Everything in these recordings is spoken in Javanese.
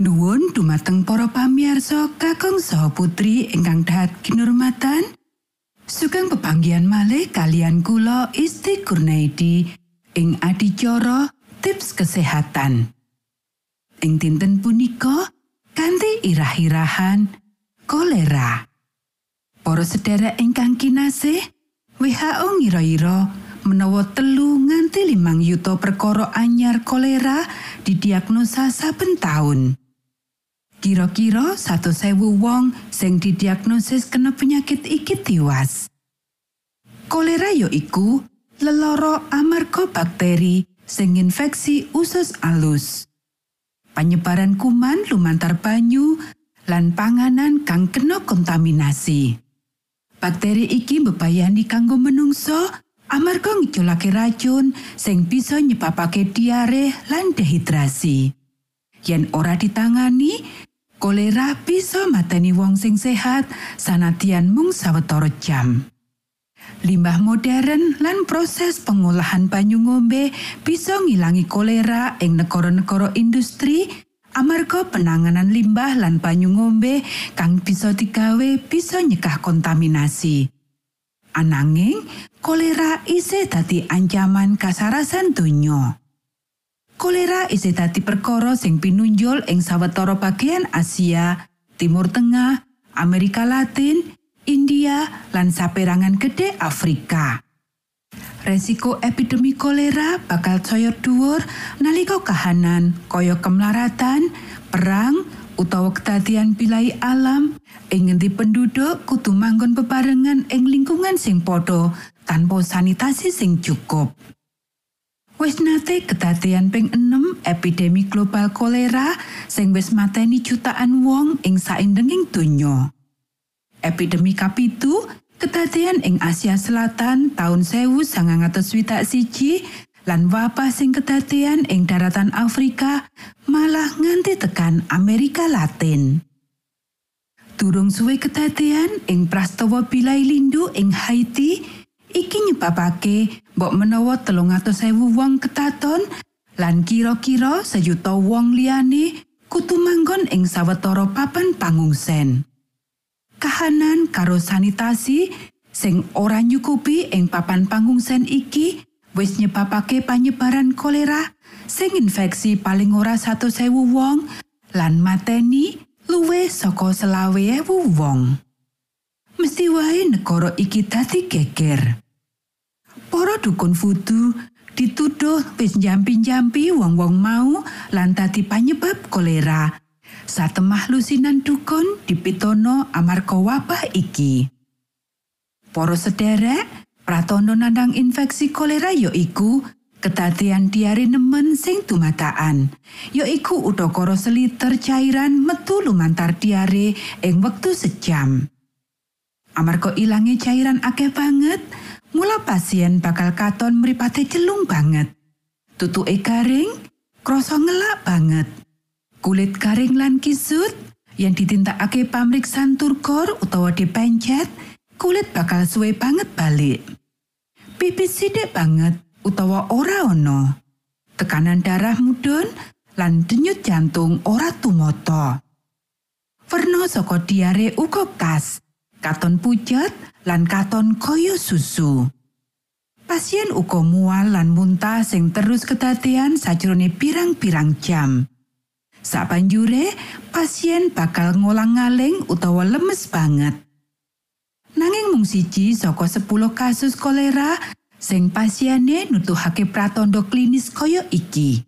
Nuwun dumateng para pamirsa kakung saha putri ingkang dahat kinurmatan. Sugeng pepanggihan malih kalian kula Isti Kurnaidi ing adicara tips kesehatan. Ing dinten punika kanthi irah-irahan kolera. Para sedherek ingkang kinasih, WHO ngira-ira menawa telu nganti limang yuta perkara anyar kolera didiagnosa saben taun. Kira-kira 100.000 wong sing didiagnosis kena penyakit iki tiwas. Kolera ya iku lelara amarga bakteri sing infeksi usus alus. Panyebaran kuman lumantar banyu lan panganan kang kena kontaminasi. Bakteri iki mbebayani kanggo menungso amarga ngiculake racun sing bisa nyebabake diare lan dehidrasi. Yen ora ditangani, kolera bisa mateni wong sing sehat sanadyan mung sawetara jam. Limbah modern lan proses pengolahan banyu ngombe bisa ngilangi kolera ing negara-negara industri amarga penanganan limbah lan banyu ngombe kang bisa digawe bisa nyekah kontaminasi. Ananging, kolera isih dadi ancaman kasarasan donya. Kolera isih dadi perkara sing pinunjul ing sawetara bagian Asia, Timur Tengah, Amerika Latin, India, lan saperangan gede Afrika. Resiko epidemi kolera bakal saya dhuwur nalika kahanan kaya kemlaratan, perang, utawa kedadian pilai alam ing ngendi penduduk kudu manggon bebarengan ing lingkungan sing padha tanpa sanitasi sing cukup. Wis nate kedadian ping 6 epidemi global kolera sing wis mateni jutaan wong ing saindenging donya. Epidemi kapitu kedadian ing Asia Selatan taun 1961 lan wabah sing kedadian ing daratan Afrika malah nganti tekan Amerika Latin. Durung suwe kedadian ing prastawa Bilai Lindu ing Haiti iki nyebabake mbok menawa telung ewu wong ketaton lan kira-kira sejuta wong liyane kudu manggon ing sawetara papan pangungsen. Kahanan karo sanitasi sing ora nyukupi ing papan pangungsen iki wis nyebabake panyebaran kolera sing infeksi paling ora 100.000 wong lan mateni luwih saka selawe ewu wong. Mesti wae negara iki dadi geger. Para dukun fudu dituduh wis jampi-jampi wong-wong mau lan dadi panyebab kolera. Satemah lusinan dukun dipitono amarga wabah iki. Para sederek, pratondo nandang infeksi kolera ya iku kedadian diare nemen sing dumatakan. Ya iku udakara seliter cairan metu lumantar diare ing wektu sejam. Amarga ilange cairan akeh banget, mula pasien bakal katon mripate celung banget. Tutuke garing, krasa ngelak banget. Kulit garing lan kisut yang ditintakake pamriksan turkor utawa dipencet, kulit bakal suwe banget balik. Pipis sithik banget utawa ora ono. Tekanan darah mudhun lan denyut jantung ora tumata. Werna saka diare uga kas, katon pucet lan katon kaya susu. Pasien uga mual lan muntah sing terus kedadian sajrone pirang-pirang jam. Sabanjure, pasien bakal ngolang-ngaling utawa lemes banget. Nanging mung siji saka 10 kasus kolera sing pasiene nutuhake pratandha klinis kaya iki.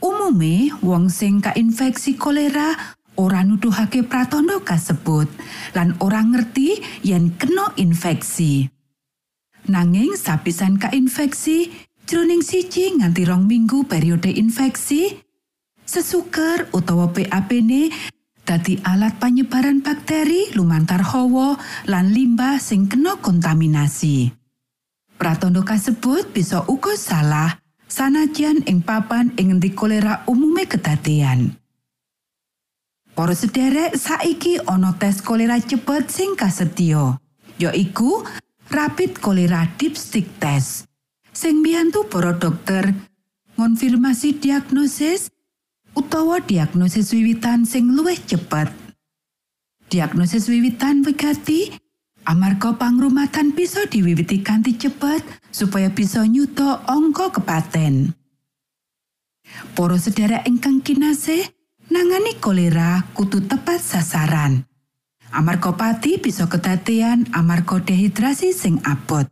Umume wong sing kainfeksi kolera ora nuduhake pratandha kasebut lan ora ngerti yen kena infeksi. Nanging sapisan kainfeksi, jroning siji nganti rong minggu periode infeksi, sesuker utawa PAP-ne dadi alat panyebaran bakteri lumantar hawa lan limbah sing kena kontaminasi. Pratandha kasebut bisa uga salah sanajan ing papan ing ngendi kolera umume kedadian. Para sederek saiki ana tes kolera cepet sing kasetya, yaiku rapid kolera dipstick test. Sing mbiyantu para dokter ngonfirmasi diagnosis utawa diagnosis wiwitan sing luwih cepet. Diagnosis wiwitan wigati amarga pangrumatan bisa diwiwiti kanthi cepet supaya bisa nyuto angka kepaten. Para sedherek ingkang kinasih, nangani kolera kudu tepat sasaran. Amarga pati bisa kedadean amarga dehidrasi sing abot.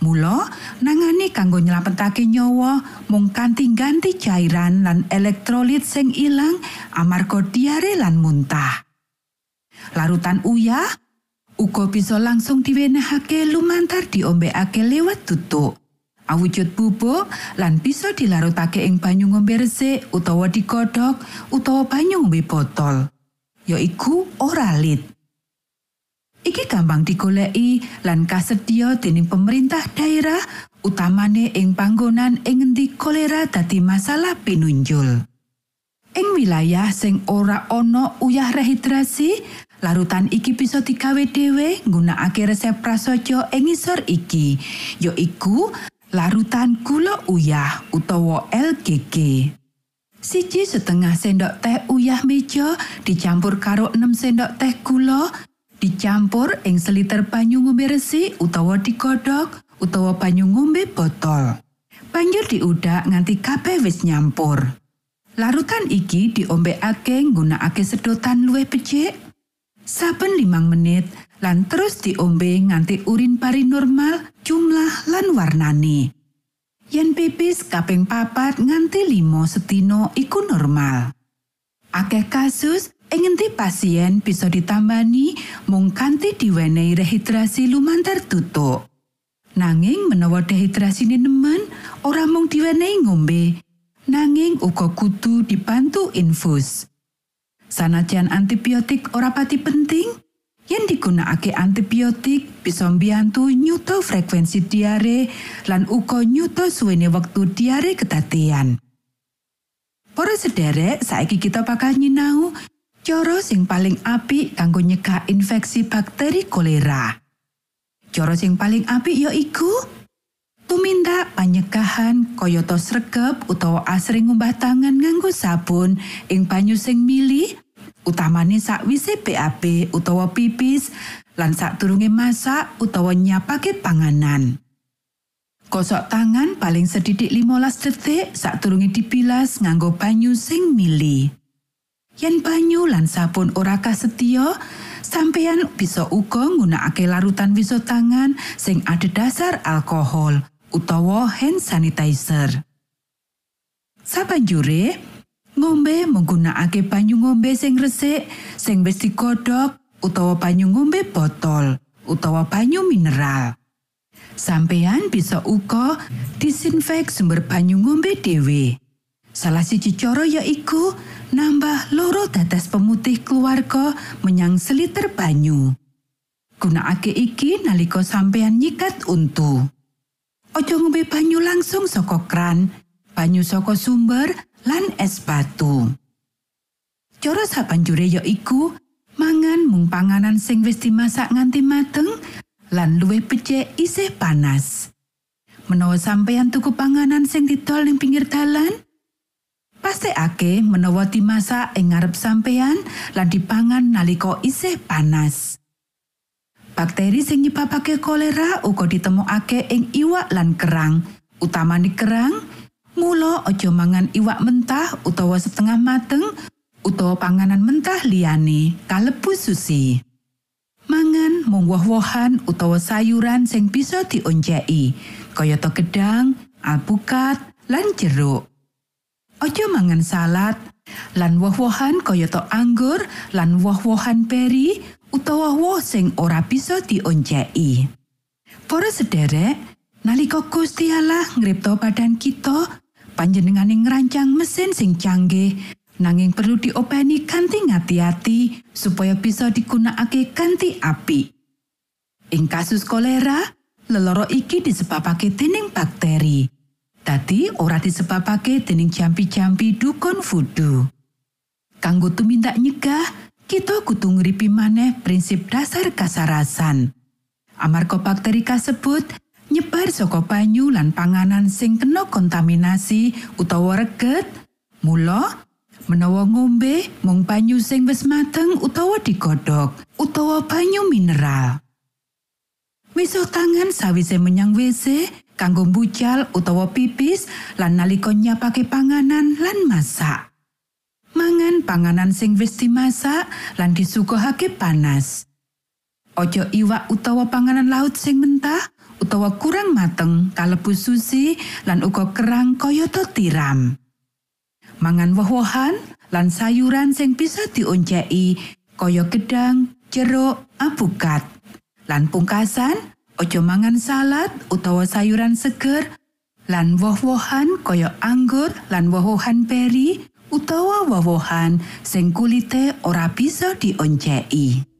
Mula nangani kanggo nyelametake nyawa mung kanthi ganti cairan lan elektrolit sing ilang amarga diare lan muntah. Larutan uyah uga bisa langsung diwenehake lumantar diombekake lewat tutuk. Awujud bubuk lan bisa dilarutake ing banyu ngombe resik utawa digodhog utawa banyu ngombe botol. Yaiku oralit. Iki gampang digoleki lan kasedya dening pemerintah daerah utamane ing panggonan ing ngendi kolera dadi masalah pinunjul. Ing wilayah sing ora ana uyah rehidrasi, larutan iki bisa digawe dhewe nggunakake resep prasaja ing ngisor iki, yaiku larutan gula uyah utawa LGG. Siji setengah sendok teh uyah meja dicampur karo 6 sendok teh gula, dicampur ing seliter banyu ngombe resik utawa digodhog utawa banyu ngombe botol. Banjur diudak nganti kabeh wis nyampur. Larutan iki diombekake nggunakake sedotan luwih becik. Saben limang menit lan terus diombe nganti urin pari normal jumlah lan warnane. Yen pipis kaping papat nganti limo setino iku normal. Akeh kasus ing ngendi pasien bisa ditambani mung kanthi diwenehi rehidrasi lumantar tutuk. Nanging menawa dehidrasine nemen, ora mung diwenehi ngombe, nanging uga kudu dibantu infus. Sanajan antibiotik ora pati penting, yen digunakake antibiotik bisa mbiyantu nyuto frekuensi diare lan uga nyuto suwene wektu diare kedadean. Para sederek, saiki kita bakal nyinau cara sing paling apik kanggo nyegah infeksi bakteri kolera. Cara sing paling apik ya iku tumindak panyegahan kayata sregep utawa asring ngumbah tangan nganggo sabun ing banyu sing mili utamane sakwise BAB utawa pipis lan sadurunge masak utawa nyapake panganan. Kosok tangan paling sedidik 15 detik sadurunge dibilas nganggo banyu sing mili. Yen banyu lan sabun ora kasetya, sampeyan bisa uga nggunakake larutan wiso tangan sing ada dasar alkohol utawa hand sanitizer. Sabanjure, ngombe menggunakake banyu ngombe sing resik, sing wis digodhog utawa banyu ngombe botol utawa banyu mineral. Sampeyan bisa uga disinfek sumber banyu ngombe dhewe. Salah siji cara yaiku nambah loro dadas pemutih keluarga menyang seliter banyu. Gunakake iki nalika sampeyan nyikat untu. Ojo ngombe banyu langsung saka kran, banyu saka sumber lan es batu. Cara sabanjure yaiku mangan mung panganan sing wis dimasak nganti mateng lan luwih becik isih panas. Menawa sampeyan tuku panganan sing didol ning pinggir dalan, pastekake menawa dimasak ing ngarep sampeyan lan dipangan nalika isih panas. Bakteri sing nyebabake kolera uga ditemokake ing iwak lan kerang, utamane kerang. Mula aja mangan iwak mentah utawa setengah mateng utawa panganan mentah liyane kalebu sushi. Mangan mung woh-wohan utawa sayuran sing bisa dionceki, kayata gedang, alpukat, lan jeruk. Aja mangan salad lan woh-wohan kayata anggur lan woh-wohan peri utawa woh sing ora bisa dionceki. Para sederek, nalika Gusti Allah ngripta badan kita, panjenengane ngrancang mesin sing canggih nanging perlu diopeni kanthi ngati-ati supaya bisa digunakake kanthi apik. Ing kasus kolera, leloro iki disebabake dening bakteri. Dadi ora disebabake dening jampi-jampi dukun vudu. Kanggo tumindak nyegah, kita kudu ngripi maneh prinsip dasar kasarasan. Amarga bakteri kasebut nyebar saka banyu lan panganan sing kena kontaminasi utawa reget, mula menawa ngombe mung banyu sing wis mateng utawa digodhog utawa banyu mineral. Miso tangan sawise menyang WC kanggo mbucal utawa pipis lan nalika nyapake panganan lan masak. Mangan panganan sing wis dimasak lan disuguhake panas. Ojo iwak utawa panganan laut sing mentah utawa kurang mateng kalebu susi lan uga kerang kayata tiram. Mangan woh-wohan lan sayuran sing bisa dionceki kaya gedang, jeruk, apukat. Lan pungkasan, ojo mangan salad utawa sayuran seger lan woh-wohan kaya anggur lan woh-wohan peri utawa woh-wohan sing kulite ora bisa dionceki.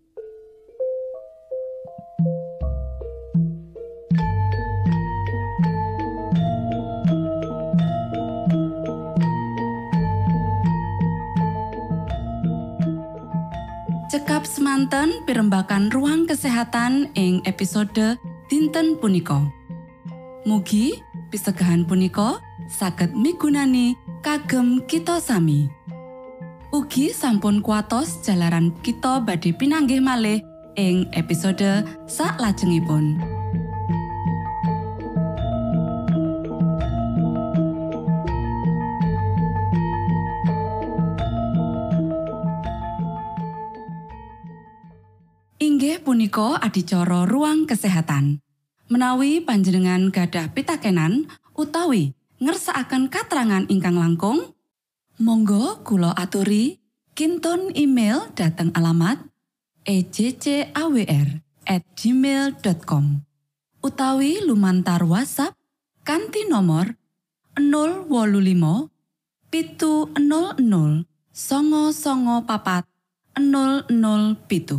Cekap semanten pimbakan ruang kesehatan ing episode dinten punika. Mugi pisegahan punika saged migunani kagem kita sami. Ugi sampun kuatos jalaran kita badhe pinanggih malih ing episode sak lajengipun. Punika adicara ruang kesehatan. Menawi panjenengan gadah pitakenan utawi ngersakaken katrangan ingkang langkung, monggo kulo aturi kinton email dateng alamat ejcawr gmail.com utawi lumantar WhatsApp kanti nomor 025 pitu 00 songo songo papat 00 pitu.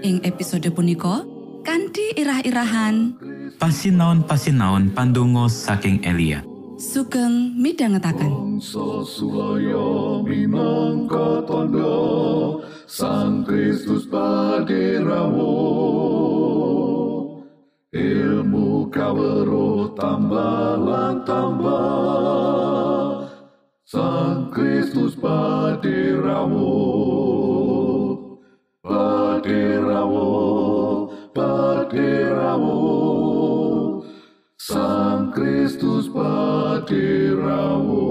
Ing episode punika kanthi irah-irahan. Pasinaon-pasinaon pandonga saking Elia. sugeng minangka tondo Sang Kristus paderawo Ilmu kawero tambah lan tambah Sang Kristus paderawo Paderawo Paderawo Sang Kristus paderawo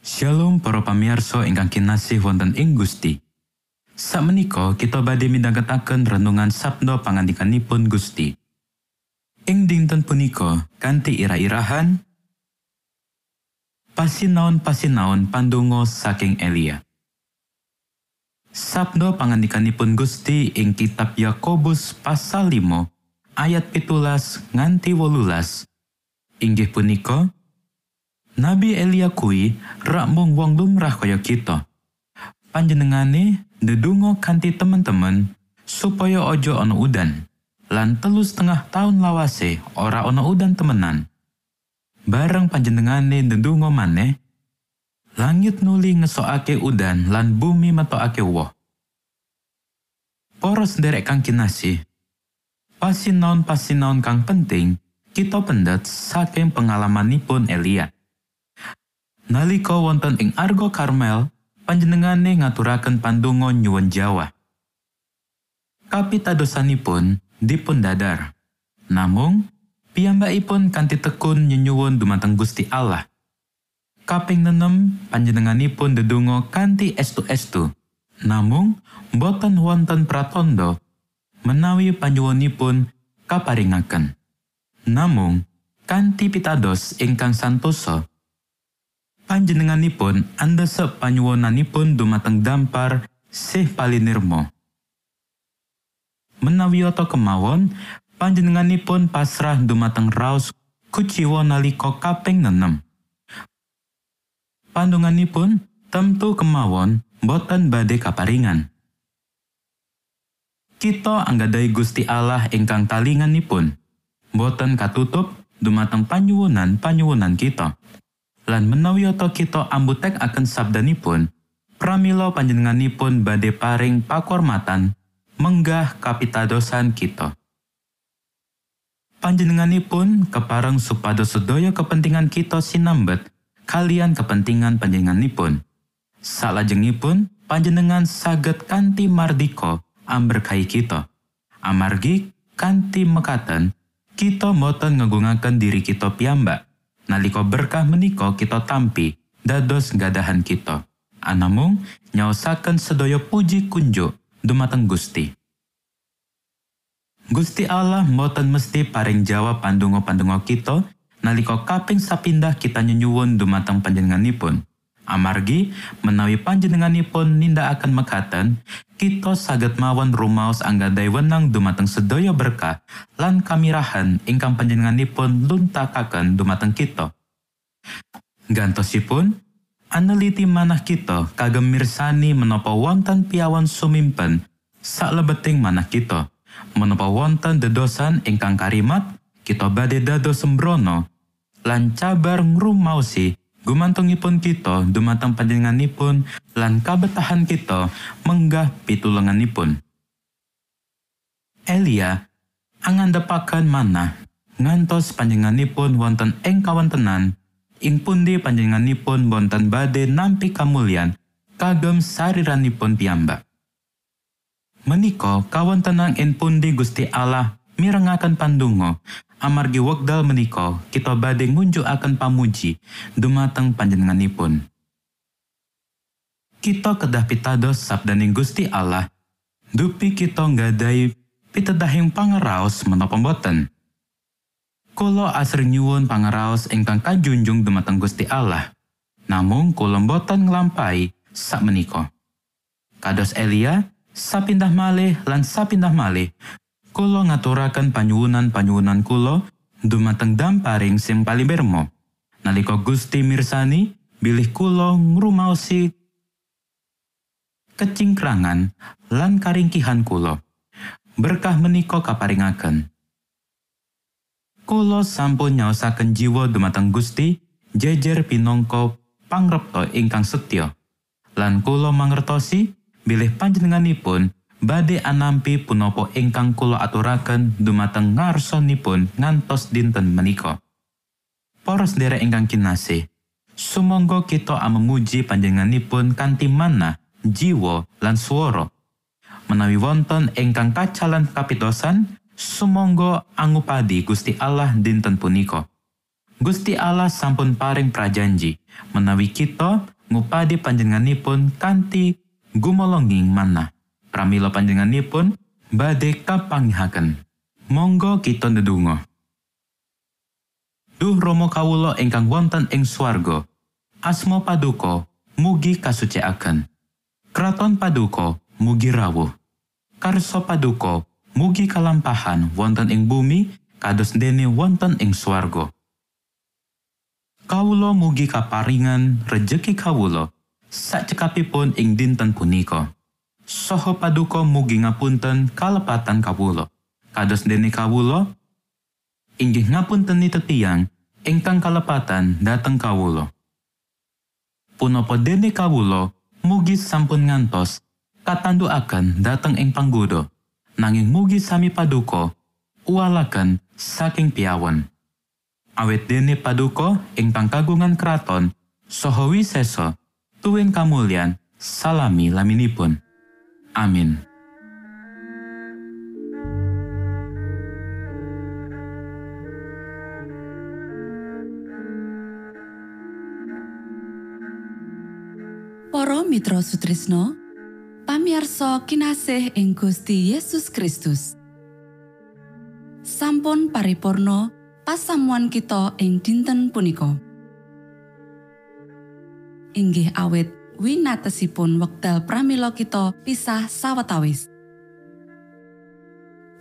Shalom para pamirsa ingkang kinasih wonten ing Gusti. Sakmenika kita badhe midhangetaken renungan sabda pangandikanipun Gusti. Ing dinten punika kanthi ira-irahan pasinaon-pasinaon pandonga saking Elia. Sabda pangandikanipun Gusti ing kitab Yakobus pasal 5 ayat pitulas nganti wolulas. Inggih punika, Nabi Elia kuwi rak mung wong lumrah kaya kita. Panjenengane ndedonga kanthi temen-temen supaya ojo ana udan. Lan telu setengah tahun lawase ora ana udan temenan. Bareng panjenengane ndedonga maneh, langit nuli ngesokake udan lan bumi metokake woh. Para sederek kang kinasih, pasinaon-pasinaon kang penting kita pendet saking pengalamanipun Elia. Nalika wonten ing Argo Karmel, panjenengane ngaturaken pandonga nyuwun Jawa. Kapitadosanipun dipun dadar. Namung piyambakipun kanthi tekun nyenyuwun dumateng Gusti Allah. Kaping nenem panjenenganipun dedonga kanthi estu-estu. Namung boten wonten pratandha menawi panyuwunipun kaparingaken. Namung kanthi pitados ingkang santosa panjenenganipun andhesep panyuwunanipun dumateng dampar sih palinirmo. Menawi oto kemawon, panjenenganipun pasrah dumateng raos kuciwa nalika kaping nenem. Pandunganipun temtu kemawon boten badhe kaparingan. Kita anggadai Gusti Allah ingkang talinganipun, boten katutup dumateng panyuwunan-panyuwunan kita. Lan menawi kita ambutek akan sabdanipun, pramila panjenenganipun badhe paring pakormatan menggah kapitadosan kita. Panjenenganipun kepareng supados sedaya kepentingan kita sinambet kalian kepentingan panjenenganipun. Salajengipun panjenengan saged kanthi mardika amberkahi kita. Amargi kanthi mekaten kita boten ngegungaken diri kita piyambak. Nalika berkah menika kita tampi dados gadahan kita. Anamung nyaosaken sedaya puji kunjuk dumateng Gusti. Gusti Allah mboten mesti paring jawab pandonga-pandonga kita nalika kaping sapindah kita nyenyuwun dumateng panjenenganipun. Amargi menawi panjenenganipun nindakaken mekaten, kita saged mawon rumaos anggadai wenang dumateng sedaya berkah lan kamirahan ingkang panjenenganipun luntakaken dumateng kita. Gantosipun, aneliti manah kita kagem mirsani menapa wonten piawan sumimpen saklebeting manah kita. Menapa wonten dedosan ingkang karimat, kita badhe dados sembrono lan cabar ngrumaosi gumantungipun kita dumateng panjenenganipun lan kabetahan kita menggah pitulunganipun. Elia angandepaken manah ngantos panjenenganipun wonten ing kawontenan ing pundi panjenenganipun wonten badhe nampi kamulyan kagem sariranipun piyambak. Menika kawontenan ing pundi Gusti Allah mirengaken pandonga amargi wekdal menika kita badhe ngunjukaken pamuji dumateng panjenenganipun. Kita kedah pitados sabdaning Gusti Allah dupi kita nggadahi pitedahing pangeraos menapa boten. Kula asring nyuwun pangeraos ingkang kajunjung dumateng Gusti Allah. Namung kula boten nglampahi sak menika. Kados Elia, sapindah malih lan sapindah malih kula ngaturaken panyuwunan-panyuwunan kula dumateng damparing sing palibermo nalika Gusti mirsani bilih kula ngrumaosi kecingkrangan lan karingkihan kula berkah menika kaparingaken. Kulo sampun nyaosaken jiwa dumateng Gusti jejer pinongko pangrepto ingkang setya. Lan kulo mangertosi bilih panjenenganipun badhe anampi punapa ingkang kulo aturaken dumateng ngarsonipun ngantos dinten menika. Para sedherek ingkang kinasih, sumangga kita amemuji panjenenganipun kanthi manah, jiwa lan swara. Menawi wonten ingkang kacalan kapitosan, sumangga angupadi Gusti Allah dinten punika. Gusti Allah sampun paring prajanji menawi kita ngupadi panjenenganipun kanthi gumolonging manah. Pramila panjenenganipun badhe kapanggihaken. Monggo kita ndedonga. Duh Rama kawula ingkang wonten ing swarga. Asma Paduka mugi kasucikaken. Kraton Paduka mugi rawuh. Karso Paduka mugi kalampahan wonten ing bumi kados dene wonten ing swarga. Kawula mugi kaparingan rejeki kawula sakcekapipun ing dinten punika. Soho paduka mugi ngapunten kalepatan kawula. Kados dene kawula inggih ngapunten tetiang ingkang kalepatan dateng kawula. Punapa dene kawula mugi sampun ngantos katanduaken dateng ing panggoda nanging mugi sami paduka uwalaken saking piawan. Awit dene paduka ing pangkagungan kraton saha wisesa tuwin kamulyan salami laminipun. Amin. Para Mitra Sutrisno, pamiarsa kinasih ing Gusti Yesus Kristus. Sampun paripurna pasamuan kita ing dinten punika. Inggih awit winatesipun wekdal pramila kita pisah sawetawis.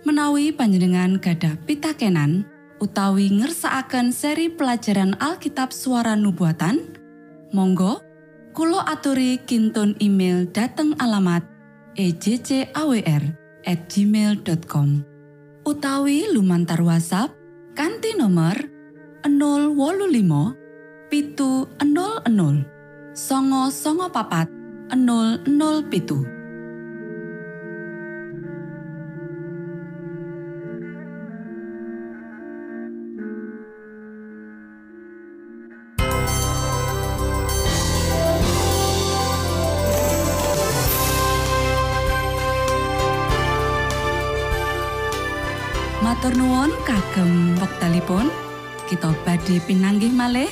Menawi panjenengan gadah pitakenan utawi ngersakaken seri pelajaran Alkitab suara nubuatan, monggo Kulo aturi kinton email dateng alamat ejcawr gmail.com utawi lumantar WhatsApp kanti nomor 025 pitu 00 songo songo papat 00 pitu. Matur nuwun kagem wektalipun. Kita badhe pinanggih malih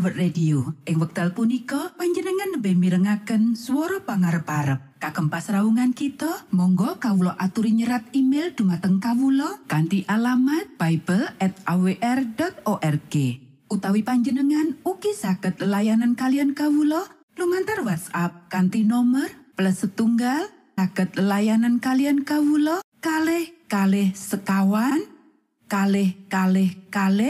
World Radio. Ing wekdal punika panjenengan lebih mirengaken suara pangarep-arep. Kagem pasraungan kita, monggo kawula aturi nyerat email dumateng kawula kanthi alamat bible at awr.org. Utawi panjenengan ugi saged layanan kalian kawula lumantar WhatsApp kanthi nomor plus setunggal saged layanan kalian kawula kalih kalih sekawan kalih kalih kalih